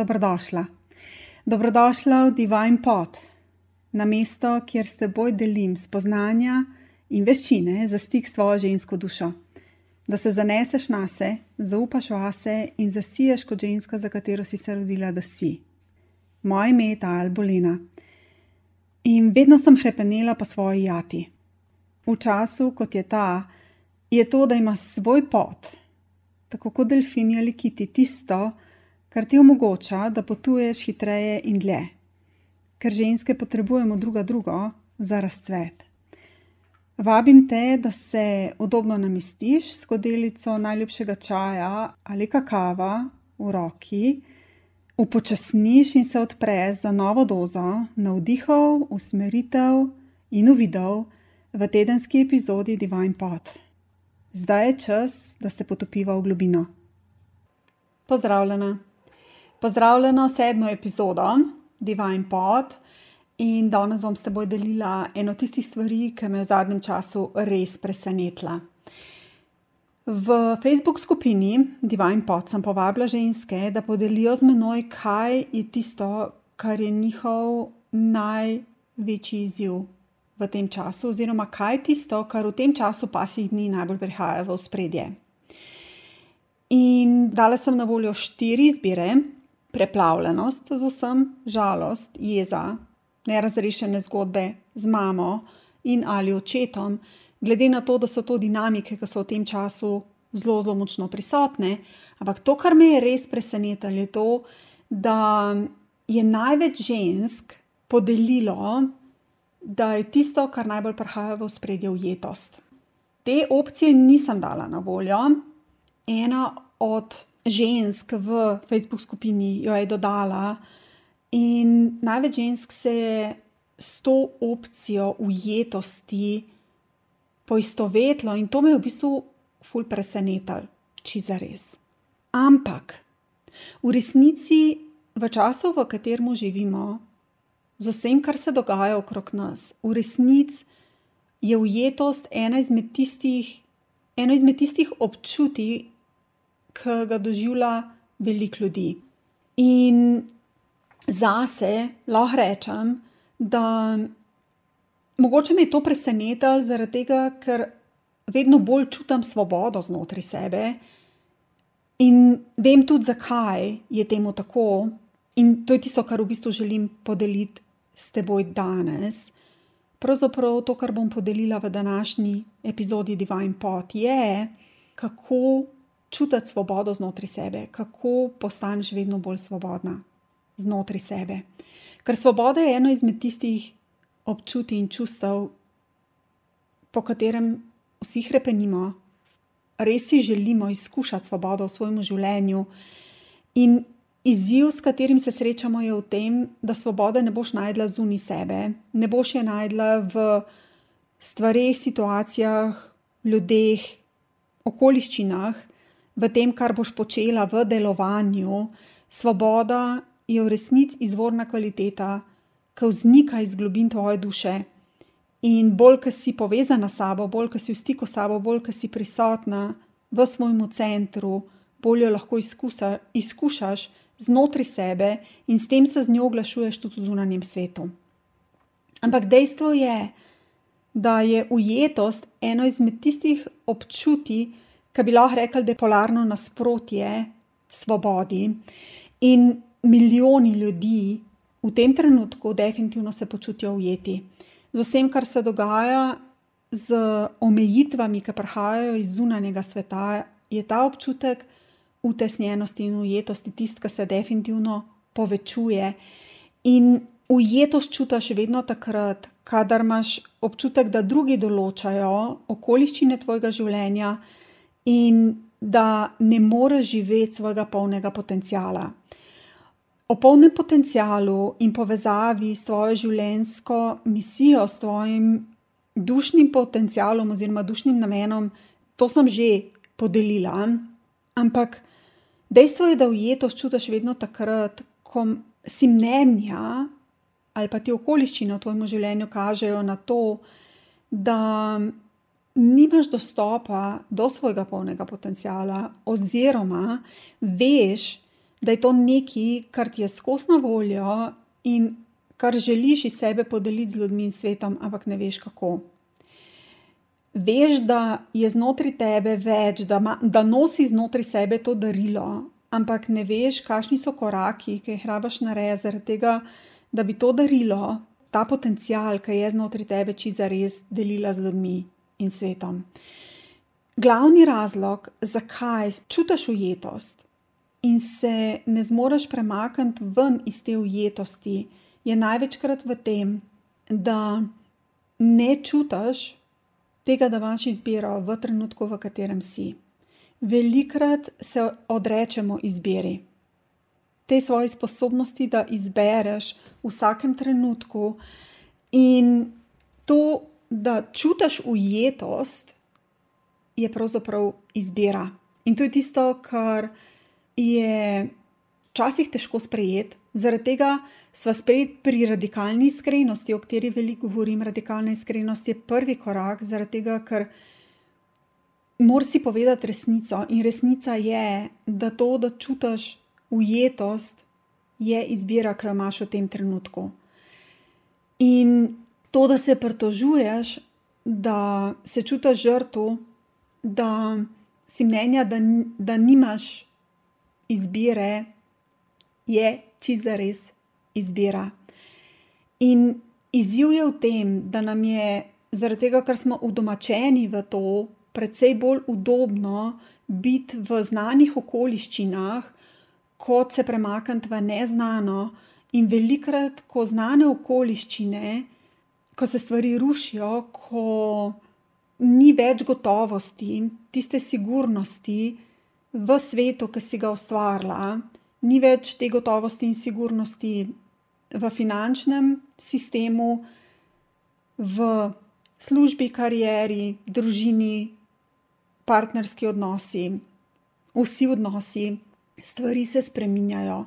Dobrodošla. Dobrodošla v Divine Pot, na mesto, kjer s teboj delim spoznanja in veščine za stik s tvojo žensko dušo. Da se zaneseš na se, zaupaš vase in zasiješ kot ženska, za katero si se rodila, da si. Moje ime je Tal Bolina in vedno sem hrepenela po svoji jati. V času, kot je ta, je to, da imaš svoj pot, tako kot delfini ali kiti, tisto, kar ti omogoča, da potuješ hitreje in dlje, ker ženske potrebujemo druga drugo za razcvet. Vabim te, da se udobno namestiš s skodelico najljubšega čaja ali kakava v roki, upočasniš in se odpreš za novo dozo navdihov, usmeritev in uvidov v tedenski epizodi Divine Pot. Zdaj je čas, da se potopiva v globino. Pozdravljena. Pozdravljena sedmo epizodo Divine Pot in danes bom s teboj delila eno tistih stvari, ki me v zadnjem času res presenetila. V Facebook skupini Divine Pot sem povabila ženske, da podelijo z menoj, kaj je tisto, kar je njihov največji izziv v tem času, oziroma kaj je tisto, kar v tem času pasih dni najbolj prihaja v spredje. In dala sem na voljo štiri izbire, preplavljenost z vsem, žalost, jeza, nerazrešene zgodbe z mamo in ali očetom, glede na to, da so to dinamike, ki so v tem času zelo, zelo močno prisotne. Ampak to, kar me je res presenetilo, je to, da je največ žensk podelilo, da je tisto, kar najbolj prihaja v spredje, ujetost. Te opcije nisem dala na voljo. Ena od žensk v Facebook skupini jo je dodala, in največ žensk se je s to opcijo ujetosti poistovetilo, in to me je v bistvu ful presenetilo, če za res. Ampak v resnici, v času, v katerem živimo, z vsem, kar se dogaja okrog nas, v resnici je ujetost ena izmed tistih, eno izmed tistih občutij, ki ga doživlja veliko ljudi. In zase lahko rečem, da mogoče me je to presenetilo zaradi tega, ker vedno bolj čutim svobodo znotraj sebe in vem tudi, zakaj je temu tako. In to je tisto, kar v bistvu želim podeliti s teboj danes. Pravzaprav to, kar bom podelila v današnji epizodi Divine Pot, je, kako čutiti svobodo znotraj sebe, kako postaneš vedno bolj svobodna znotraj sebe. Ker svoboda je eno izmed tistih občutij in čustev, po katerem vsi krepenimo, res si želimo izkušati svobodo v svojem življenju. In izziv, s katerim se srečamo, je v tem, da svobode ne boš najdla zunaj sebe, ne boš je najdla v stvareh, situacijah, ljudeh, okoliščinah, v tem, kar boš počela v delovanju, svoboda je v resnici izvorna kvaliteta, ki vznika iz globin tvoje duše. In bolj, ki si povezana s sabo, bolj, ki si v stiku s sabo, bolj, ki si prisotna v svojem centru, bolj jo lahko izkusa, izkušaš znotraj sebe in s tem se z njo oglašuješ tudi v zunanjem svetu. Ampak dejstvo je, da je ujetost eno izmed tistih občutij, ki bi lahko rekli, da je polarno nasprotje svobodi. In milijoni ljudi v tem trenutku definitivno se počutijo ujeti. Z vsem, kar se dogaja, z omejitvami, ki prihajajo iz zunanjega sveta, je ta občutek utesnjenosti in ujetosti tisti, ki se definitivno povečuje. In ujetost čutiš vedno takrat, kadar imaš občutek, da drugi določajo okoliščine tvojega življenja in da ne moreš živeti svojega polnega potenciala. O polnem potencialu in povezavi s svojo življenjsko misijo, s svojim dušnim potencialom oziroma dušnim namenom, to sem že podelila. Ampak dejstvo je, da ujetost čutiš vedno takrat, ko si mnenja ali pa ti okoliščine v tvojem življenju kažejo na to, da nimaš dostopa do svojega polnega potenciala, oziroma veš, da je to nekaj, kar ti je skosna voljo in kar želiš iz sebe podeliti z ljudmi in svetom, ampak ne veš kako. Veš, da je znotraj tebe več, da, ma, da nosi znotraj sebe to darilo, ampak ne veš, kakšni so koraki, ki jih rabaš narediti, zaradi tega, da bi to darilo, ta potencial, ki je znotraj tebe, či za res delila z ljudmi in svetom. Glavni razlog, zakaj čutiš ujetost in se ne zmoriš premakniti ven iz te ujetosti, je največkrat v tem, da ne čutiš tega, da imaš izbiro v trenutku, v katerem si. Velikrat se odrečemo izbiri, te svoje sposobnosti, da izbereš v vsakem trenutku, in to, da čutiš ujetost, je pravzaprav izbira. In to je tisto, kar je včasih težko sprejeti, zaradi tega smo spet pri radikalni iskrenosti, o kateri veliko govorim. Radikalna iskrenost je prvi korak, zaradi tega, ker moraš si povedati resnico. In resnica je, da to, da čutiš ujetost, je izbira, ki jo imaš v tem trenutku. In to, da se pritožuješ, da se čutiš žrtev, da si mnenja, da, da nimaš izbire, je čisto za res izbira. In izziv je v tem, da nam je zaradi tega, ker smo udomačeni v to, precej bolj udobno biti v znanih okoliščinah, kot se premakniti v neznano. In velikrat, ko znane okoliščine, ko se stvari rušijo, ko ni več gotovosti, tiste sigurnosti v svetu, ki si ga ustvarila, ni več te gotovosti in sigurnosti v finančnem sistemu, v službi, karieri, družini, partnerski odnosi, vsi odnosi, stvari se spreminjajo.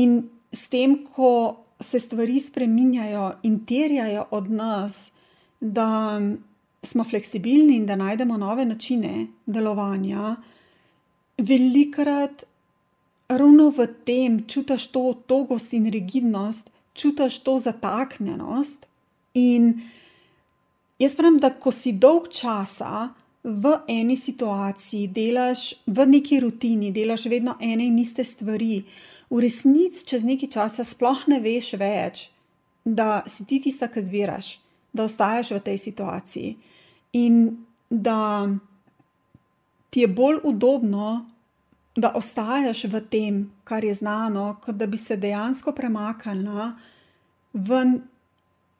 In s tem, ko se stvari spreminjajo in terjajo od nas, da smo fleksibilni in da najdemo nove načine delovanja, velikrat ravno v tem čutiš to togost in rigidnost, čutiš to zataknjenost. In jaz pravim, da ko si dolg časa v eni situaciji, delaš v neki rutini, delaš vedno ene in iste stvari, v resnici čez nekaj časa sploh ne veš več, da si ti tista, ki zbiraš, da ostaješ v tej situaciji in da ti je bolj udobno, da ostaješ v tem, kar je znano, kot da bi se dejansko premaknila ven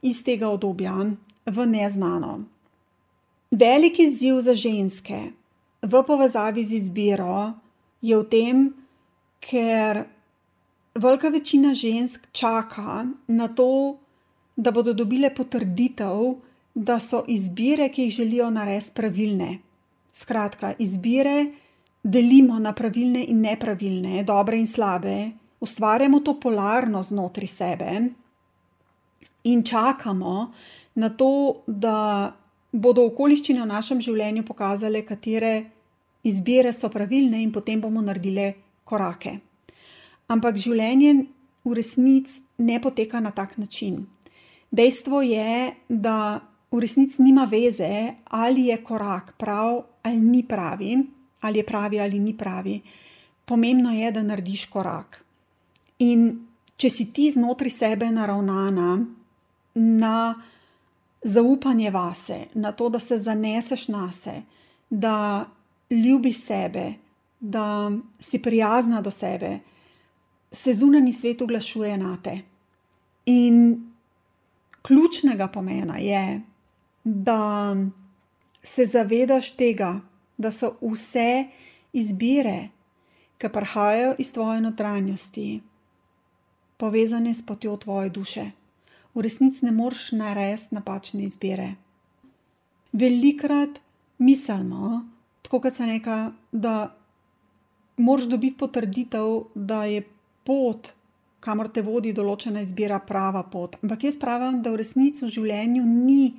iz tega obdobja, v neznano. Veliki izziv za ženske v povezavi z izbiro je v tem, ker velika večina žensk čaka na to, da bodo dobile potrditev, da so izbire, ki jih želijo narediti, pravilne. Skratka, izbire delimo na pravilne in nepravilne, dobre in slabe, ustvarjamo to polarnost znotraj sebe in čakamo na to, da bodo okoliščine v našem življenju pokazale, katere izbire so pravilne, in potem bomo naredili korake. Ampak življenje v resnici ne poteka na tak način. Dejstvo je, da v resnici nima veze, ali je korak prav ali ni pravi, ali je pravi ali ni pravi. Pomembno je, da narediš korak. In če si ti znotraj sebe naravnana na zaupanje vase, na to, da se zaneseš na sebe, da ljubiš sebe, da si prijazna do sebe, se zunani svet oglašuje na te. In ključnega pomena je, da se zavedaš tega, da so vse izbire, ki prihajajo iz tvoje notranjosti, povezane s potjo tvoje duše. V resnici ne moreš narediti napačne izbire. Velikrat mislimo, tako kot se reka, da moraš dobiti potrditev, da je pot, kamor te vodi določena izbira, prava pot. Ampak jaz pravim, da v resnici v življenju ni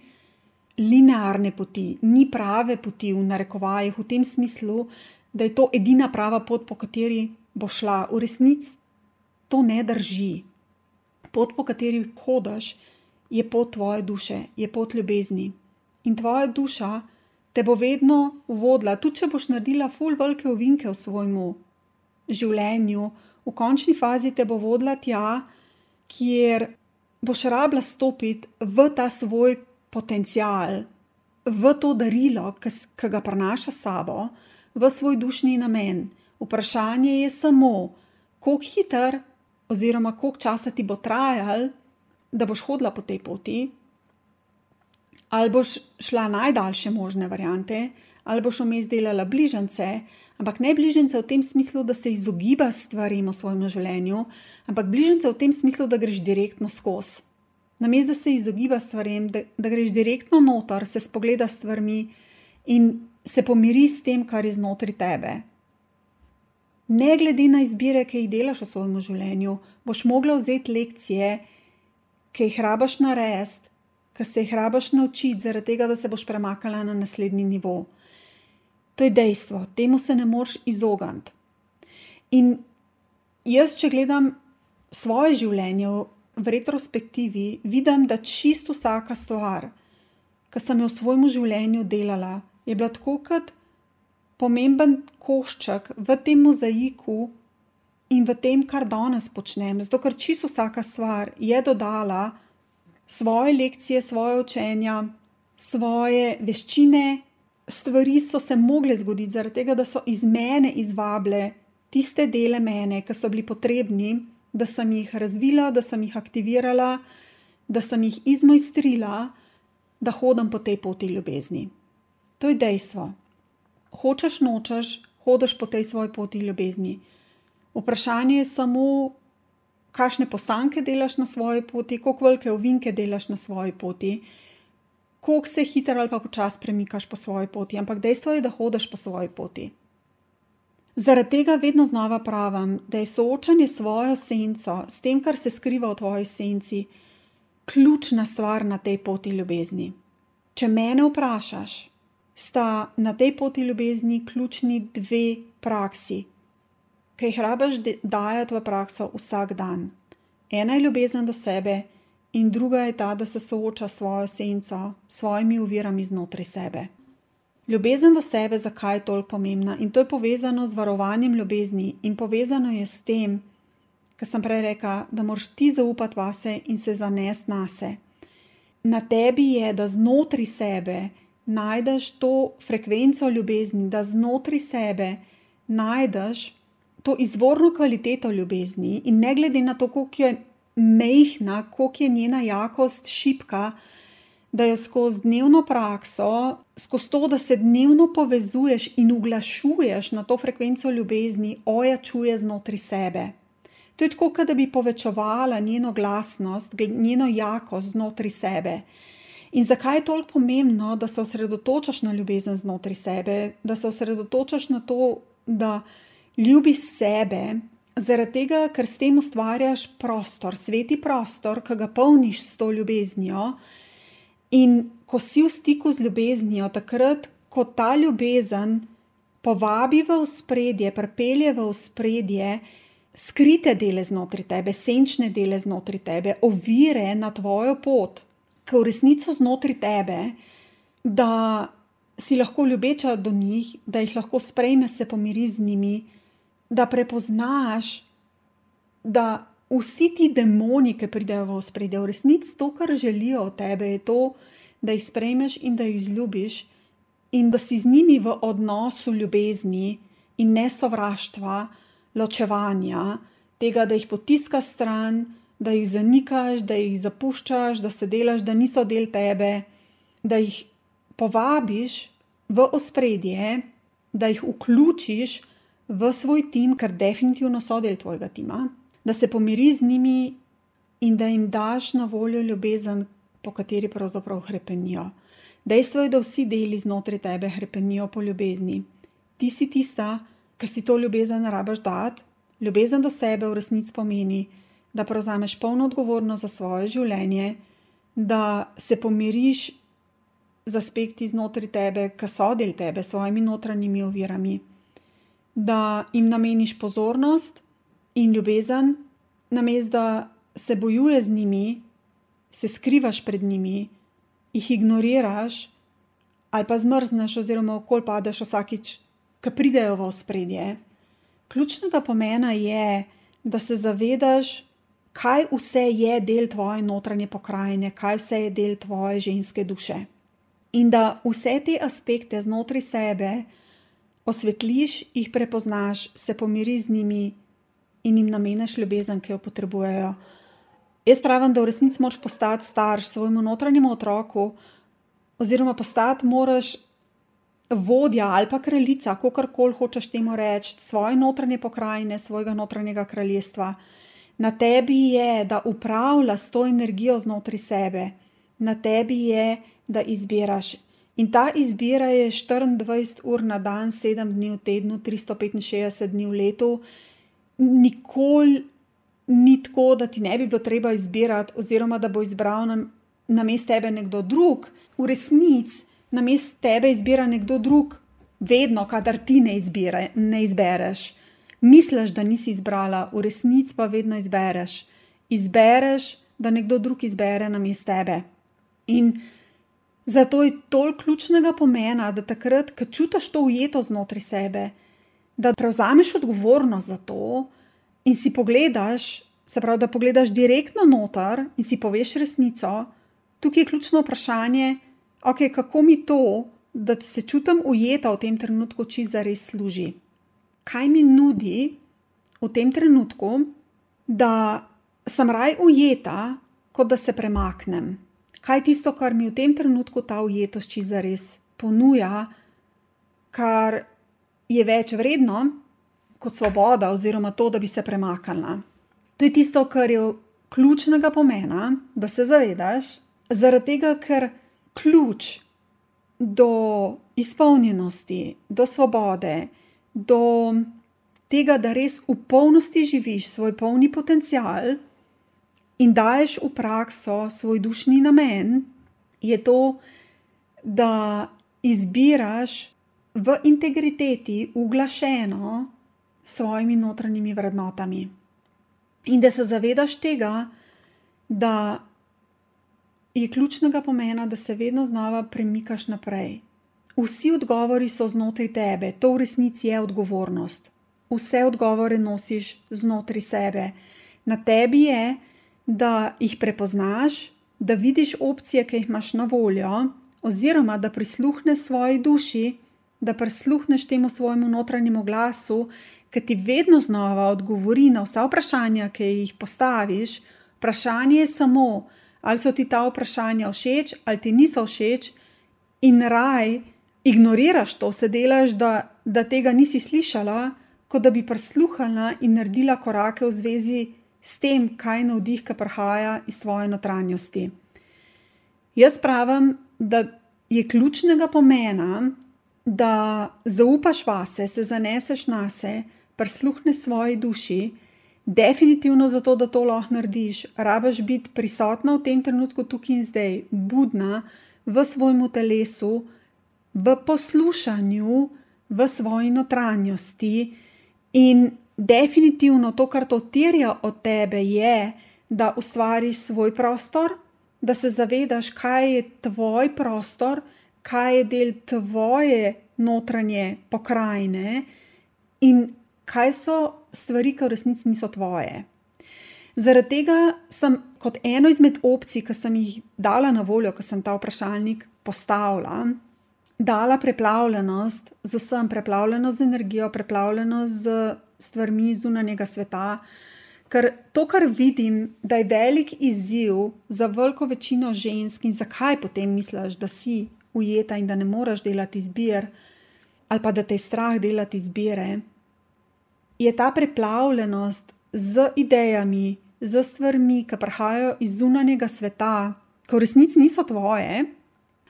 linearne poti, ni prave poti v narekovajih, v tem smislu, da je to edina prava pot, po kateri bo šla, v resnici to ne drži. Pot, po kateri hodiš, je pot tvoje duše, je pot ljubezni. In tvoja duša te bo vedno vodila, tudi če boš naredila ful velike ovinke v svojem življenju, v končni fazi te bo vodila tja, kjer boš rabila stopiti v ta svoj potencial, v to darilo, ki ga prenaša sabo, v svoj dušni namen. Vprašanje je samo, kako hiter, oziroma koliko časa ti bo trajal, da boš hodila po tej poti, ali boš šla najdaljše možne variante, ali boš vmes delala bližnjice, ampak ne bližnjice v tem smislu, da se izogiba stvarem v svojem življenju, ampak bližnjice v tem smislu, da greš direktno skozi. Namesto da se izogiba stvarem, da, da greš direktno noter, se spogleda stvarmi in se pomiri s tem, kar je znotraj tebe. Ne glede na izbire, ki jih delaš v svojem življenju, boš mogla vzeti lekcije, ki jih rabaš narediti, ki se jih rabaš naučiti, zaradi tega, da se boš premaknila na naslednji nivo. To je dejstvo, temu se ne moreš izogniti. In jaz, če gledam svoje življenje v retrospektivi, vidim, da čisto vsaka stvar, ki sem jo v svojem življenju delala, je bila tako kot pomemben košček v tem mozaiku in v tem, kar danes počnem. Zato, ker čisto vsaka stvar je dodala svoje lekcije, svoje učenja, svoje veščine, stvari so se mogle zgoditi, zaradi tega, da so iz mene izvabile tiste dele mene, ki so bili potrebni, da sem jih razvila, da sem jih aktivirala, da sem jih izmojstrila, da hodim po tej poti ljubezni. To je dejstvo. Hočeš, nočeš, hodiš po tej svoji poti ljubezni. Vprašanje je samo, kakšne postanke delaš na svoji poti, koliko velike ovinke delaš na svoji poti, koliko se hitro ali pa počasi premikaš po svoji poti, ampak dejstvo je, da hodiš po svoji poti. Zaradi tega vedno znova pravim, da je soočanje s svojo senco, s tem, kar se skriva v tvoji senci, ključna stvar na tej poti ljubezni. Če mene vprašaš, sta na tej poti ljubezni ključni dve praksi, ki jih rabaš dajati v prakso vsak dan. Ena je ljubezen do sebe, in druga je ta, da se sooča s svojo senco, s svojimi uvirami znotraj sebe. Ljubezen do sebe, zakaj je toliko pomembna? In to je povezano z varovanjem ljubezni in povezano je s tem, kar sem prej rekla, da moraš ti zaupati vase in se zanesti na se. Na tebi je, da znotraj sebe najdeš to frekvenco ljubezni, da znotraj sebe najdeš to izvorno kvaliteto ljubezni, in ne glede na to, koliko je mehna, koliko je njena jakost šipka, da jo skozi dnevno prakso, skozi to, da se dnevno povezuješ in uglašuješ na to frekvenco ljubezni, ojačuje znotraj sebe. To je tako, da bi povečevala njeno glasnost, njeno jakost znotraj sebe. In zakaj je toliko pomembno, da se osredotočaš na ljubezen znotraj sebe, da se osredotočaš na to, da ljubiš sebe, zaradi tega, ker s tem ustvarjaš prostor, sveti prostor, ki ga polniš s to ljubeznijo. In ko si v stiku z ljubeznijo, takrat, ko ta ljubezen povabi v spredje, pripelje v spredje skrite dele znotraj tebe, senčne dele znotraj tebe, ovire na tvojo pot, ki v resnici znotraj tebe, da si lahko ljubeča do njih, da jih lahko sprejmeš, se pomiri z njimi da prepoznaš, da vsi ti demoni, ki pridejo v spredje, v resnici to, kar želijo od tebe, je to, da jih sprejmeš in da jih izljubiš, in da si z njimi v odnosu ljubezni in ne sovraštva, ločevanja, tega, da jih potiska stran, da jih zanikaš, da jih zapuščaš, da se delaš, da niso del tebe, da jih povabiš v ospredje, da jih vključiš v svoj tim, kar definitivno so del tvojega tima, da se pomiri z njimi in da jim daš na voljo ljubezen, po kateri pravzaprav hrepenijo. Dejstvo je, da vsi deli znotraj tebe hrepenijo po ljubezni. Ti si tista, ki si to ljubezen rabaš dati. Ljubezen do sebe v resnici pomeni, da prevzameš polno odgovornost za svoje življenje, da se pomiriš z aspekti znotraj tebe, ki so del tebe, s svojimi notranjimi ovirami da jim nameniš pozornost in ljubezen, namesto da se bojuješ z njimi, se skrivaš pred njimi, jih ignoriraš ali pa zmrzneš, oziroma okol padeš vsakič, ki pridejo v spredje. Ključnega pomena je, da se zavedaš, kaj vse je del tvoje notranje pokrajine, kaj vse je del tvoje ženske duše. In da vse te aspekte znotraj sebe osvetliš, jih prepoznaš, se pomiriš z njimi in jim nameniš ljubezen, ki jo potrebujejo. Jaz pravim, da v resnici moraš postati starš svojemu notranjemu otroku, oziroma postati moraš vodja ali pa kraljica, kako koli hočeš temu reči, svoje notranje pokrajine, svojega notranjega kraljestva. Na tebi je, da upravljaš s to energijo znotraj sebe, na tebi je, da izbiraš. In ta izbira je 24 ur na dan, 7 dni v tednu, 365 dni v letu. Nikoli ni tako, da ti ne bi bilo treba izbirati, oziroma da bo izbral na, na mestu tebe nekdo drug. V resnici na mestu tebe izbira nekdo drug, vedno, kadar ti ne, izbire, ne izbereš. Misliš, da nisi izbrala, v resnici pa vedno izbereš. Izbereš, da nekdo drug izbere na mestu tebe. In zato je toliko ključnega pomena, da takrat, ko čutiš to ujeto znotraj sebe, da prevzameš odgovornost za to in si pogledaš, se pravi, da pogledaš direktno noter in si poveš resnico. Tukaj je ključno vprašanje, okay, kako mi to, da se čutim ujeta v tem trenutku, či za res služi. Kaj mi nudi v tem trenutku, da sem raj ujeta, kot da se premaknem. Kaj je tisto, kar mi v tem trenutku ta ujetost či za res ponuja, kar je več vredno kot svoboda, oziroma to, da bi se premaknila. To je tisto, kar je ključnega pomena, da se zavedaš, zaradi tega, ker ključ do izpolnjenosti, do svobode, do tega, da res v polnosti živiš svoj polni potencial in daješ v prakso svoj dušni namen, je to, da izbiraš v integriteti, uglašeno s svojimi notranjimi vrednotami. In da se zavedaš tega, da je ključnega pomena, da se vedno znova premikaš naprej. Vsi odgovori so znotraj tebe, to v resnici je odgovornost. Vse odgovore nosiš znotraj sebe. Na tebi je, da jih prepoznaš, da vidiš opcije, ki jih imaš na voljo, oziroma da prisluhneš svoji duši, da prisluhneš temu svojemu notranjemu glasu, ki ti vedno znova odgovori na vsa vprašanja, ki jih postaviš. Vprašanje je samo, ali so ti ta vprašanja všeč, ali ti niso všeč, in raj ignoriraš to, se delaš, da, da tega nisi slišala, kot da bi prisluhala in naredila korake v zvezi s tem, kaj navdih, ki prihaja iz tvoje notranjosti. Jaz pravim, da je ključnega pomena, da zaupaš vase, se zaneseš na sebe, prisluhneš svoji duši. Definitivno zato, da to lahko narediš, rabiš biti prisotna v tem trenutku, tukaj in zdaj, budna v svojem telesu, v poslušanju, v svoji notranjosti. In definitivno to, kar to terja od tebe, je, da ustvariš svoj prostor, da se zavedaš, kaj je tvoj prostor, kaj je del tvoje notranje pokrajine in kaj so stvari, ki v resnici niso tvoje. Zaradi tega sem kot eno izmed opcij, ki sem jih dala na voljo, ko sem ta vprašalnik postavila, dala preplavljenost z vsem, preplavljenost z energijo, preplavljenost z stvarmi zunanjega sveta. Ker to, kar vidim, da je velik izziv za veliko večino žensk in zakaj potem misliš, da si ujeta in da ne moreš delati izbir, ali pa da te je strah delati izbire, je ta preplavljenost z idejami, z stvarmi, ki prihajajo iz zunanjega sveta, ki v resnici niso tvoje,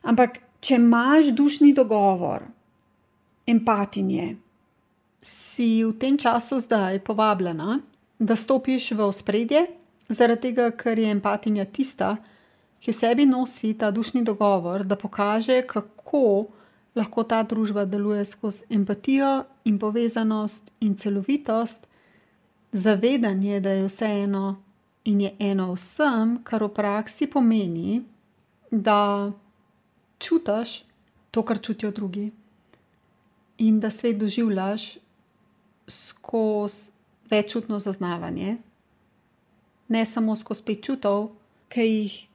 ampak če imaš dušni dogovor, empatinje, si v tem času zdaj povabljena, da stopiš v ospredje, zaradi tega, ker je empatinja tista, ki v sebi nosi ta dušni dogovor, da pokaže, kako lahko ta družba deluje skozi empatijo in povezanost in celovitost, zavedanje, da je vse eno in je eno vsem, kar v praksi pomeni, da čutiš to, kar čutijo drugi, in da svet doživljaš skozi večutno zaznavanje, ne samo skozi pet čutov, ki jih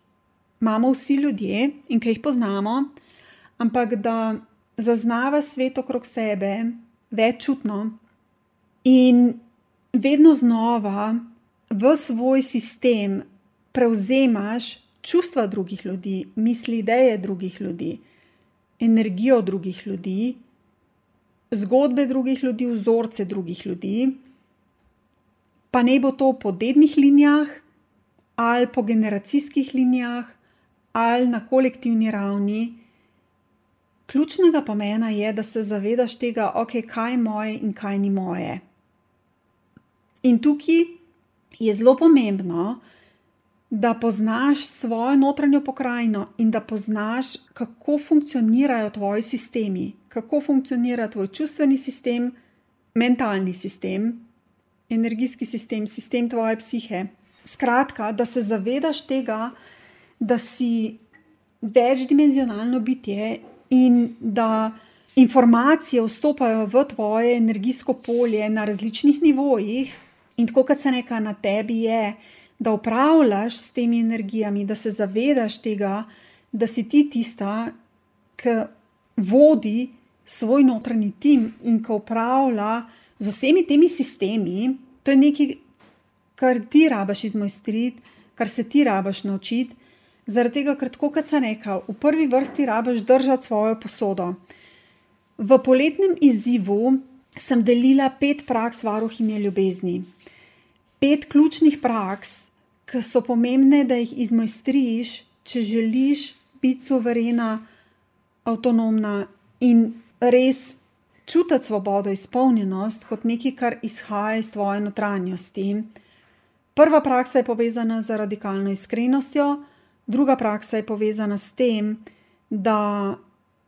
imamo vsi ljudje in ki jih poznamo, ampak da zaznava svet okrog sebe večutno in vedno znova v svoj sistem prevzemaš čustva drugih ljudi, misli, ideje drugih ljudi, energijo drugih ljudi, zgodbe drugih ljudi, vzorce drugih ljudi, pa ne bo to po dednih linijah ali po generacijskih linijah ali na kolektivni ravni. Ključnega pomena je, da se zavedaš tega, ok, kaj je moje in kaj ni moje. In tukaj je zelo pomembno, da poznaš svojo notranjo pokrajino in da poznaš, kako funkcionirajo tvoji sistemi, kako funkcionira tvoj čustveni sistem, mentalni sistem, energijski sistem, sistem tvoje psihe. Skratka, da se zavedaš tega, da si večdimenzionalno bitje in da informacije vstopajo v tvoje energijsko polje na različnih nivojih, in tako, kot se neka na tebi je, da upravljaš s temi energijami, da se zavedaš tega, da si ti tista, ki vodi svoj notranji tim in ki upravlja z vsemi temi sistemi. To je nekaj, kar ti rabaš izmojstriti, kar se ti rabaš naučiti. Zaradi tega, ker tako kot sem rekel, v prvi vrsti rabaš držati svojo posodo. V poletnem izzivu sem delila pet praks varuhinje ljubezni. Pet ključnih praks, ki so pomembne, da jih izmojstriš, če želiš biti suverena, avtonomna in res čutiti svobodo, izpolnjenost kot nekaj, kar izhaja iz tvoje notranjosti. Prva praksa je povezana z radikalno iskrenostjo, druga praksa je povezana s tem, da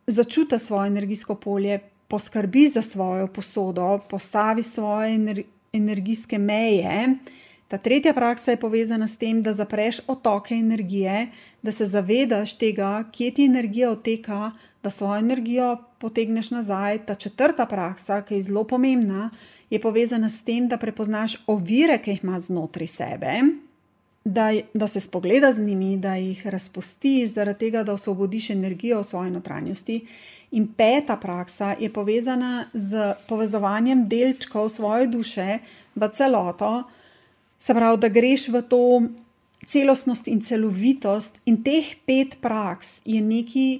začuti svoje energijsko polje, poskrbi za svojo posodo, postavi svoje ener energijske meje. Ta tretja praksa je povezana s tem, da zapreš otoke energije, da se zavedaš tega, kje ti energija oteka, da svojo energijo potegneš nazaj. Ta četrta praksa, ki je zelo pomembna, je povezana s tem, da prepoznaš ovire, ki jih imaš znotraj sebe, da, da se spogleda z njimi, da jih razpustiš, zaradi tega, da osvobodiš energijo v svoji notranjosti. In peta praksa je povezana z povezovanjem delčkov svoje duše v celoto. Se pravi, da greš v to celostnost in celovitost, in teh pet praks je nekaj,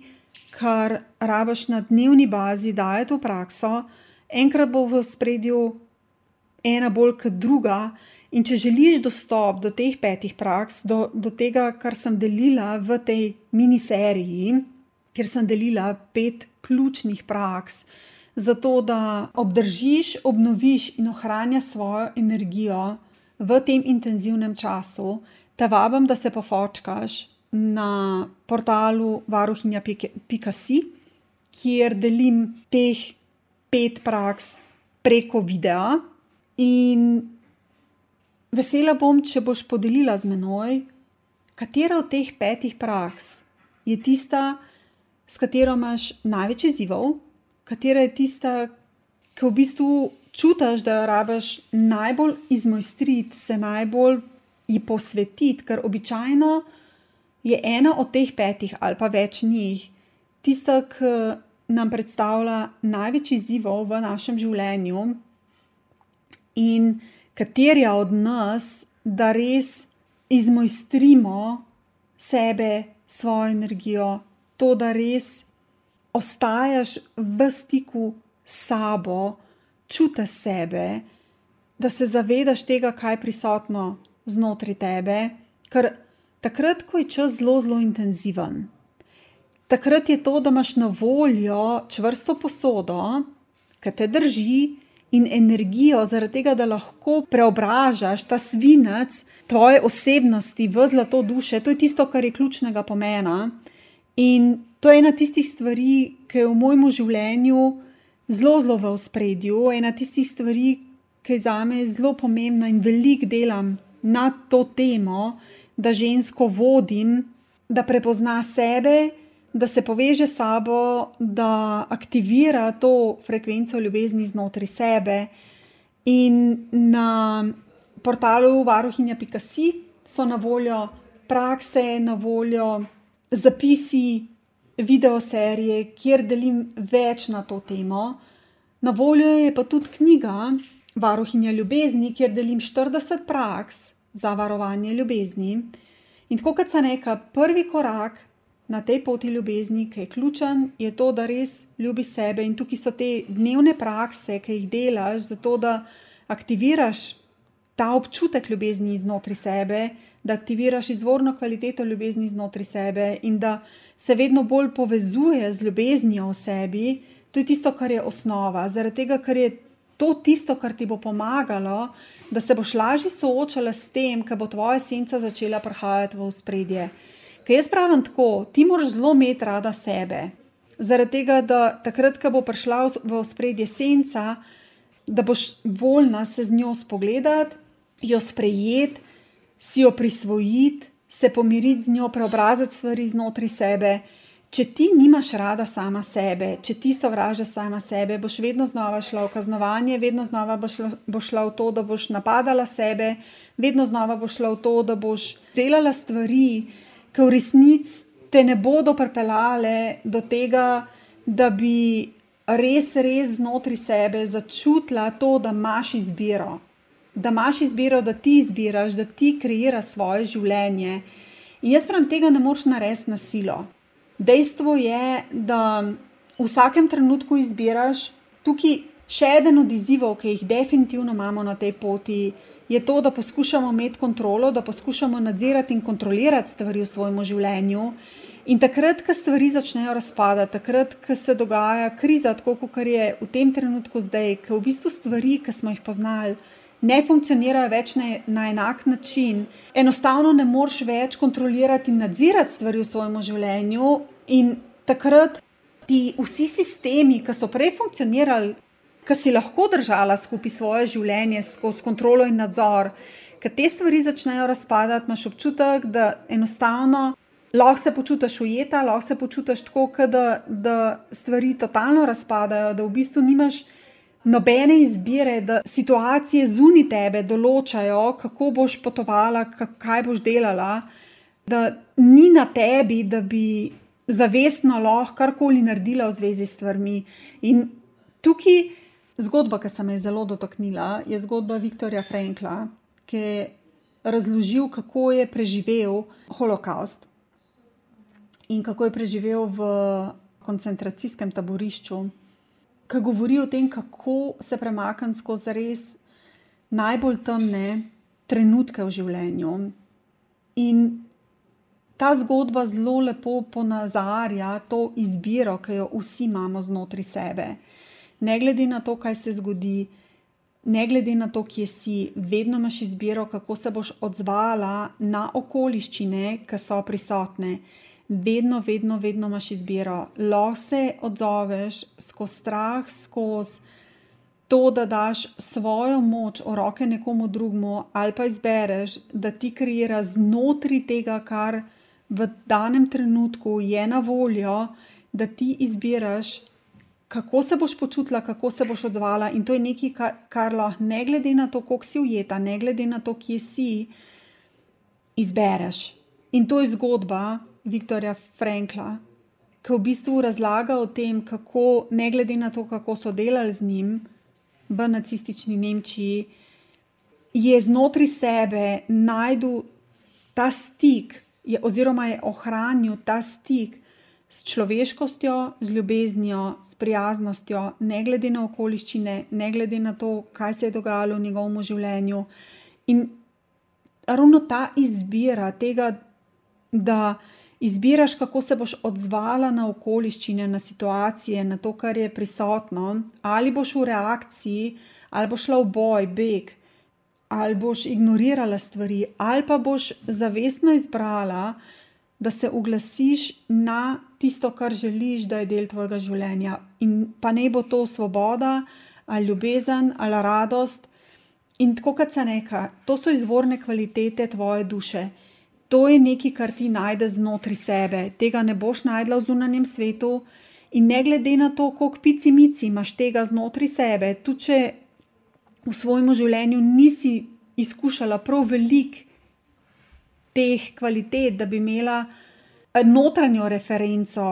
kar rabaš na dnevni bazi, da je to prakso, enkrat bo v spredju ena bolj kot druga. In če želiš dostop do teh petih praks, do, do tega, kar sem delila v tej miniseriji, kjer sem delila pet ključnih praks, zato da obdržiš, obnoviš in ohranjaš svojo energijo v tem intenzivnem času, te vabim, da se pofočkaš na portalu varuhinja.si, kjer delim teh pet praks preko videa. In vesela bom, če boš podelila z menoj, katera od teh petih praks je tista, s katero imaš največ izzivov, katera je tista, ki v bistvu čutiš, da jo rabiš najbolj izmojstriti, se najbolj ji posvetiti, ker običajno je ena od teh petih ali pa več njih tista, ki nam predstavlja največ izzivov v našem življenju in katerja od nas, da res izmojstrimo sebe, svojo energijo, to, da res ostajaš v stiku s sabo čuti sebe, da se zavedaš tega, kaj je prisotno znotraj tebe, ker takrat, ko je čas zelo, zelo intenziven, takrat je to, da imaš na voljo čvrsto posodo, ki te drži. In energijo, zaradi tega, da lahko preobražaš ta svinec tvoje osebnosti v zlato duše, to je tisto, kar je ključnega pomena. In to je ena tistih stvari, ki je v mojem življenju zelo, zelo v spredju. Ena tistih stvari, ki je za me zelo pomembna in veliko delam na to temo, da žensko vodim, da prepozna sebe, da se poveže s sabo, da aktivira to frekvenco ljubezni znotraj sebe. In na portalu varuhinja.si so na voljo prakse, na voljo zapisi, video serije, kjer delim več na to temo. Na voljo je pa tudi knjiga Varuhinja ljubezni, kjer delim 40 praks za varovanje ljubezni. In tako kot sem rekla, prvi korak na tej poti ljubezni, ki je ključen, je to, da res ljubiš sebe. In tukaj so te dnevne prakse, ki jih delaš, zato da aktiviraš ta občutek ljubezni znotraj sebe, da aktiviraš izvorno kvaliteto ljubezni znotraj sebe in da se vedno bolj povezuje z ljubeznijo v sebi. To je tisto, kar je osnova. Zaradi tega, ker je to tisto, kar ti bo pomagalo, da se boš lažje soočala s tem, ker bo tvoja senca začela prihajati v spredje. Ker jaz pravim tako, ti moraš zelo imeti rada sebe. Zaradi tega, da takrat, ko bo prišla v spredje senca, da boš voljna se z njo spogledati, jo sprejeti, si jo prisvojiti, se pomiriti z njo, preobraziti stvari znotraj sebe. Če ti nimaš rada sama sebe, če ti sovražiš sama sebe, boš vedno znova šla v kaznovanje, vedno znova boš šla, boš šla v to, da boš napadala sebe, vedno znova boš šla v to, da boš delala stvari, ki v resnici te ne bodo pripeljale do tega, da bi res, res znotraj sebe začutila to, da imaš izbiro. Da imaš izbiro, da ti izbiraš, da ti kreiraš svoje življenje. In jaz pravim, tega ne moreš narediti na silo. Dejstvo je, da v vsakem trenutku izbiraš. Tukaj še eden od izzivov, ki jih definitivno imamo na tej poti, je to, da poskušamo imeti kontrolo, da poskušamo nadzirati in kontrolirati stvari v svojem življenju. In takrat, ko stvari začnejo razpadati, takrat, ko se dogaja kriza, tako kot je v tem trenutku zdaj, ko v bistvu stvari, ki smo jih poznali, ne funkcionirajo več na, na enak način, enostavno ne moreš več kontrolirati in nadzirati stvari v svojem življenju, in takrat ti vsi sistemi, ki so prej funkcionirali, ki si lahko držala skupaj svoje življenje skozi kontrolo in nadzor, ker te stvari začnejo razpadati, imaš občutek, da enostavno. Lahko se počutiš ujeta, lahko se počutiš tako, da, da stvari totalno razpadajo, da v bistvu nimaš nobene izbire, da situacije zunaj tebe določajo, kako boš potovala, kaj boš delala, da ni na tebi, da bi zavestno lahko karkoli naredila v zvezi s stvarmi. In tukaj zgodba, ki sem jo zelo dotaknila, je zgodba Viktorja Frankla, ki je razložil, kako je preživel holokaust in kako je preživel v koncentracijskem taborišču ki govori o tem, kako se premakniti skozi res najbolj temne trenutke v življenju. In ta zgodba zelo lepo ponazarja to izbiro, ki jo vsi imamo znotraj sebe. Ne glede na to, kaj se zgodi, ne glede na to, kje si, vedno imaš izbiro, kako se boš odzvala na okoliščine, ki so prisotne vedno, vedno, vedno imaš izbiro. Lahko se odzoveš skozi strah, skozi to, da daš svojo moč v roke nekomu drugemu, ali pa izbereš, da ti kreira znotraj tega, kar v danem trenutku je na voljo, da ti izbiraš. Kako se boš počutila, kako se boš odzvala, in to je nekaj, kar, kar lahko, ne glede na to, koliko si ujeta, ne glede na to, kje si, izbereš. In to je zgodba, Viktorja Frankla, ki v bistvu razlaga o tem, kako, ne glede na to, kako so delali z njim v nacistični Nemčiji, je znotraj sebe najdel ta stik, je, oziroma je ohranil ta stik s človeškostjo, z ljubeznijo, s prijaznostjo, ne glede na okoliščine, ne glede na to, kaj se je dogajalo v njegovem življenju. In ravno ta izbira tega, da izbiraš, kako se boš odzvala na okoliščine, na situacije, na to, kar je prisotno, ali boš v reakciji, ali boš šla v boj, beg, ali boš ignorirala stvari, ali pa boš zavestno izbrala, da se uglasiš na tisto, kar želiš, da je del tvojega življenja. In pa ne bo to svoboda, ali ljubezen, ali radost. In tako kot se neka, to so izvorne kvalitete tvoje duše. To je nekaj, kar ti najdeš znotraj sebe, tega ne boš najdla v zunanjem svetu. In ne glede na to, koliko pici mici imaš tega znotraj sebe, tudi če v svojem življenju nisi izkušala prav veliko teh kvalitet, da bi imela eh, notranjo referenco,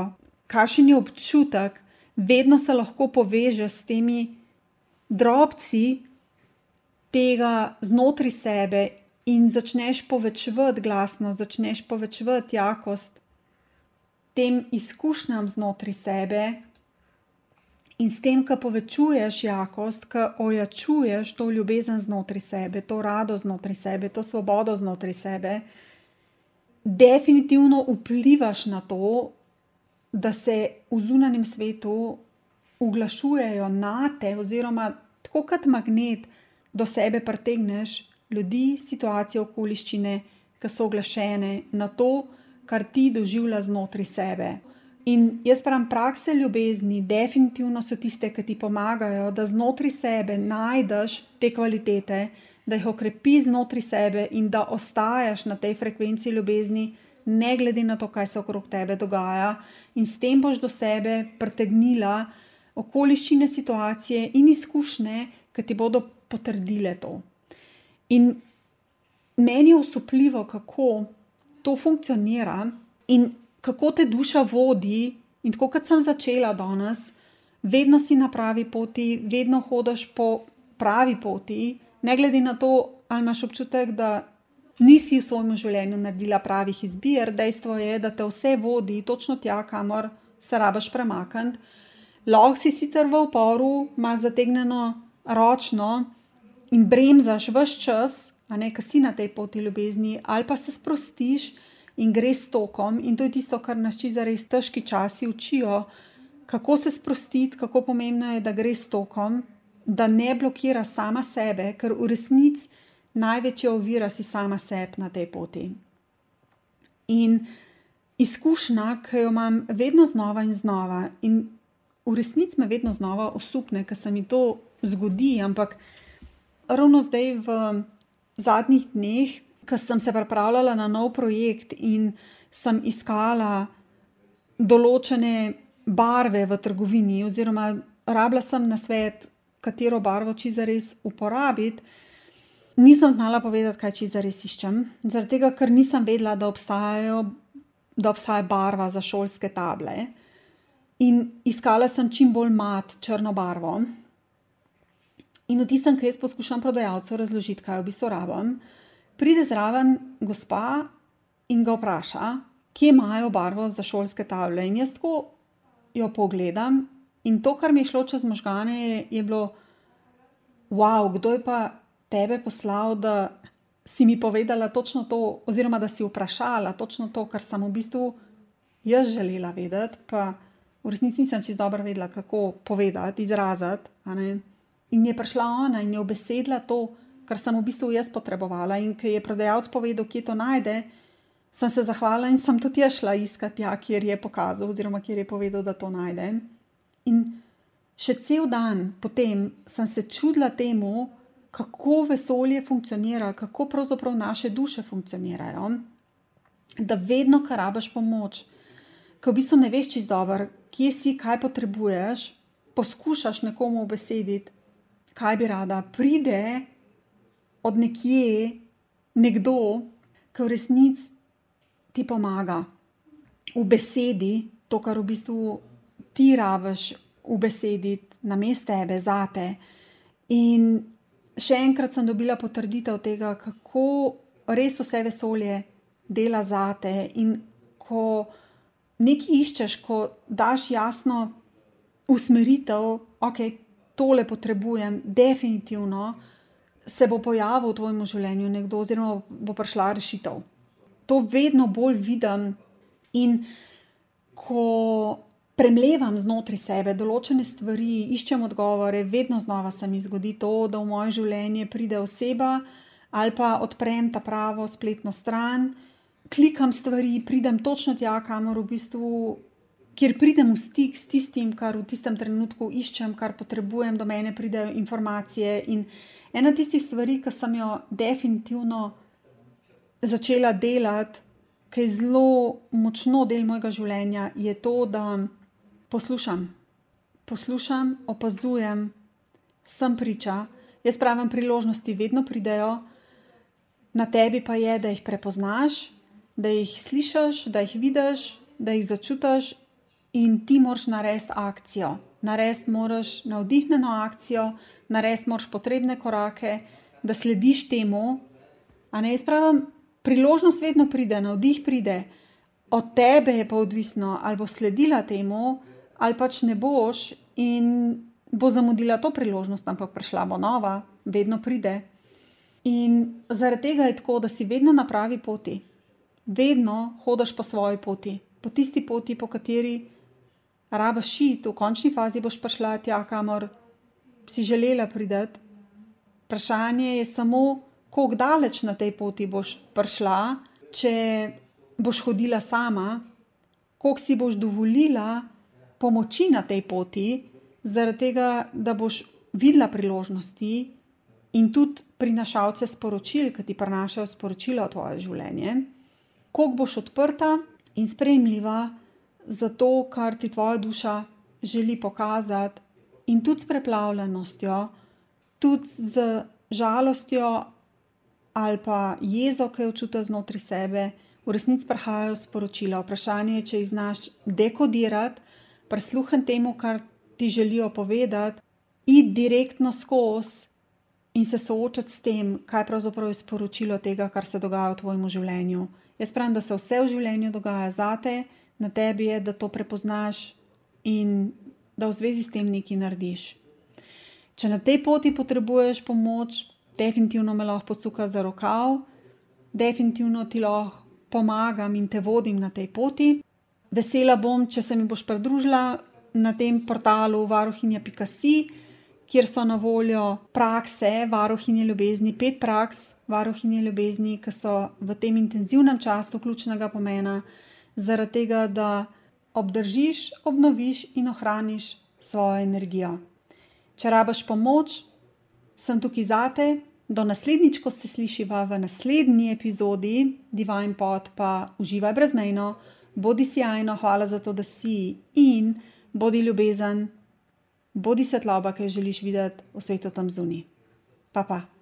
kakšen je občutek, vedno se lahko povežeš s temi drobci tega znotraj sebe in začneš povečevati glasnost, začneš povečevati jakost tem izkušnjam znotraj sebe. In s tem, ko povečuješ jakost, ko ojačuješ to ljubezen znotraj sebe, to radost znotraj sebe, to svobodo znotraj sebe, definitivno vplivaš na to, da se v zunanjem svetu uglašujejo na te, oziroma tako kot magnet do sebe pritegneš ljudi, situacije, okoliščine, ki so oglašene na to, kar ti doživlja znotraj sebe. In jaz pravim, prakse ljubezni, definitivno so tiste, ki ti pomagajo, da znotraj sebe najdeš te kvalitete, da jih okrepiš znotraj sebe in da ostajaš na tej frekvenci ljubezni, ne glede na to, kaj se okrog tebe dogaja, in s tem boš do sebe pritegnila okoliščine, situacije in izkušnje, ki ti bodo potrdile to. In meni je usupljivo, kako to funkcionira in kako te duša vodi. In tako kot sem začela danes, vedno si na pravi poti, vedno hodiš po pravi poti, ne glede na to, ali imaš občutek, da nisi v svojem življenju naredila pravih izbir, dejstvo je, da te vse vodi točno tja, kamor se rabaš premakniti. Lahko si sicer v oporu, imaš zategnjeno ročno in bremzaš vse čas, a ne, ki si na tej poti ljubezni, ali pa se sprostiš in greš s tokom. In to je tisto, kar nas či za res težki časi učijo, kako se sprostiti, kako pomembno je, da greš s tokom da ne blokira sama sebe, ker v resnici največja ovira si sama sebi na tej poti. In izkušnja, ki jo imam vedno znova in znova, in v resnici me vedno znova osupne, ker se mi to zgodi, ampak ravno zdaj v zadnjih dneh, ko sem se pripravljala na nov projekt in sem iskala določene barve v trgovini, oziroma rabila sem na svet, katero barvo čiza res uporabiti, nisem znala povedati, kaj čiza res iščem. Zaradi tega, ker nisem vedela, da, da obstaja barva za šolske table. In iskala sem čim bolj mat, črno barvo. In v tistem, ki jaz poskušam prodajalcu razložiti, kaj v bistvu rabim, pride zraven gospa in ga vpraša, kje imajo barvo za šolske table. In jaz tako jo pogledam In to, kar mi je šlo čez možgane, je, je bilo, wow, kdo je pa tebe poslal, da si mi povedala točno to, oziroma da si vprašala točno to, kar sem v bistvu jaz želela vedeti, pa v resnici nisem čisto dobro vedela, kako povedati, izraziti. In je prišla ona in je obesedla to, kar sem v bistvu jaz potrebovala. In ker je prodajalec povedal, kje to najde, sem se zahvalila in sem tudi jaz šla iskati, ja, kjer je pokazal, oziroma kjer je povedal, da to najdem. In še cel dan potem sem se čudila temu, kako vesolje funkcionira, kako pravzaprav naše duše funkcionirajo. Da vedno, kar rabiš pomoč, ko v bistvu ne veš čisto dobro, kje si, kaj potrebuješ, poskušaš nekomu obesediti, kaj bi rada, pride od nekje nekdo, ki v resnici ti pomaga v besedi, to, kar v bistvu ti rabiš v besedi, na mestu tebe, zate. In še enkrat sem dobila potrditev tega, kako res vse vesolje dela zate. In ko nekaj iščeš, ko daš jasno usmeritev, ok, tole potrebujem, definitivno se bo pojavil v tvojem življenju nekdo, oziroma bo prišla rešitev. To vedno bolj vidim in ko premlevam znotraj sebe določene stvari, iščem odgovore, vedno znova se mi zgodi to, da v moje življenje pride oseba ali pa odprem ta pravo spletno stran, klikam stvari, pridem točno tja, kamor v bistvu, kjer pridem v stik s tistim, kar v tistem trenutku iščem, kar potrebujem, do mene pridejo informacije. In ena tistih stvari, ki sem jo definitivno začela delati, ki je zelo močno del mojega življenja, je to, da poslušam. Poslušam, opazujem, sem priča. Jaz pravim, priložnosti vedno pridejo, na tebi pa je, da jih prepoznaš, da jih slišiš, da jih vidiš, da jih začutiš, in ti moraš narediti akcijo. Narediti moraš navdihnjeno akcijo, narediti moraš potrebne korake, da slediš temu. A ne jaz pravim, priložnost vedno pride, navdih pride, od tebe je pa odvisno, ali boš sledila temu, ali pač ne boš in bo zamudila to priložnost, ampak prišla bo nova, vedno pride. In zaradi tega je tako, da si vedno na pravi poti, vedno hodiš po svoji poti, po tisti poti, po kateri rabiš šiti, v končni fazi boš prišla tja, kamor si želela priti. Vprašanje je samo, kako daleč na tej poti boš prišla, če boš hodila sama, koliko si boš dovolila pomoči na tej poti, zaradi tega, da boš videla priložnosti in tudi prinašalce sporočil, ki ti prinašajo sporočilo o tvoje življenje, koliko boš odprta in sprejemljiva za to, kar ti tvoja duša želi pokazati, in tudi s preplavljenostjo, tudi z žalostjo ali pa jezo, ki jo čutiš znotraj sebe, v resnici prihajajo sporočila. Vprašanje je, če jih znaš dekodirati, prisluhniti temu, kar ti želijo povedati, iti direktno skozi in se soočati s tem, kaj pravzaprav je sporočilo tega, kar se dogaja v tvojem življenju. Jaz pravim, da se vse v življenju dogaja zate, na tebi je, da to prepoznaš in da v zvezi s tem nekaj narediš. Če na tej poti potrebuješ pomoč, definitivno me lahko pocuka za rokav, definitivno ti lahko pomagam in te vodim na tej poti. Vesela bom, če se mi boš pridružila na tem portalu varuhinja.si, kjer so na voljo prakse varuhinje ljubezni, pet praks varuhinje ljubezni, ki so v tem intenzivnem času ključnega pomena, zaradi tega, da obdržiš, obnoviš in ohraniš svojo energijo. Če rabiš pomoč, sem tukaj zate. Do naslednjič, ko se slišiva v naslednji epizodi Divine Pod, pa uživaj brezmejno, bodi sjajno, hvala za to, da si in bodi ljubezen, bodi svetloba, ki jo želiš videti v svetu tam zunaj. Pa pa.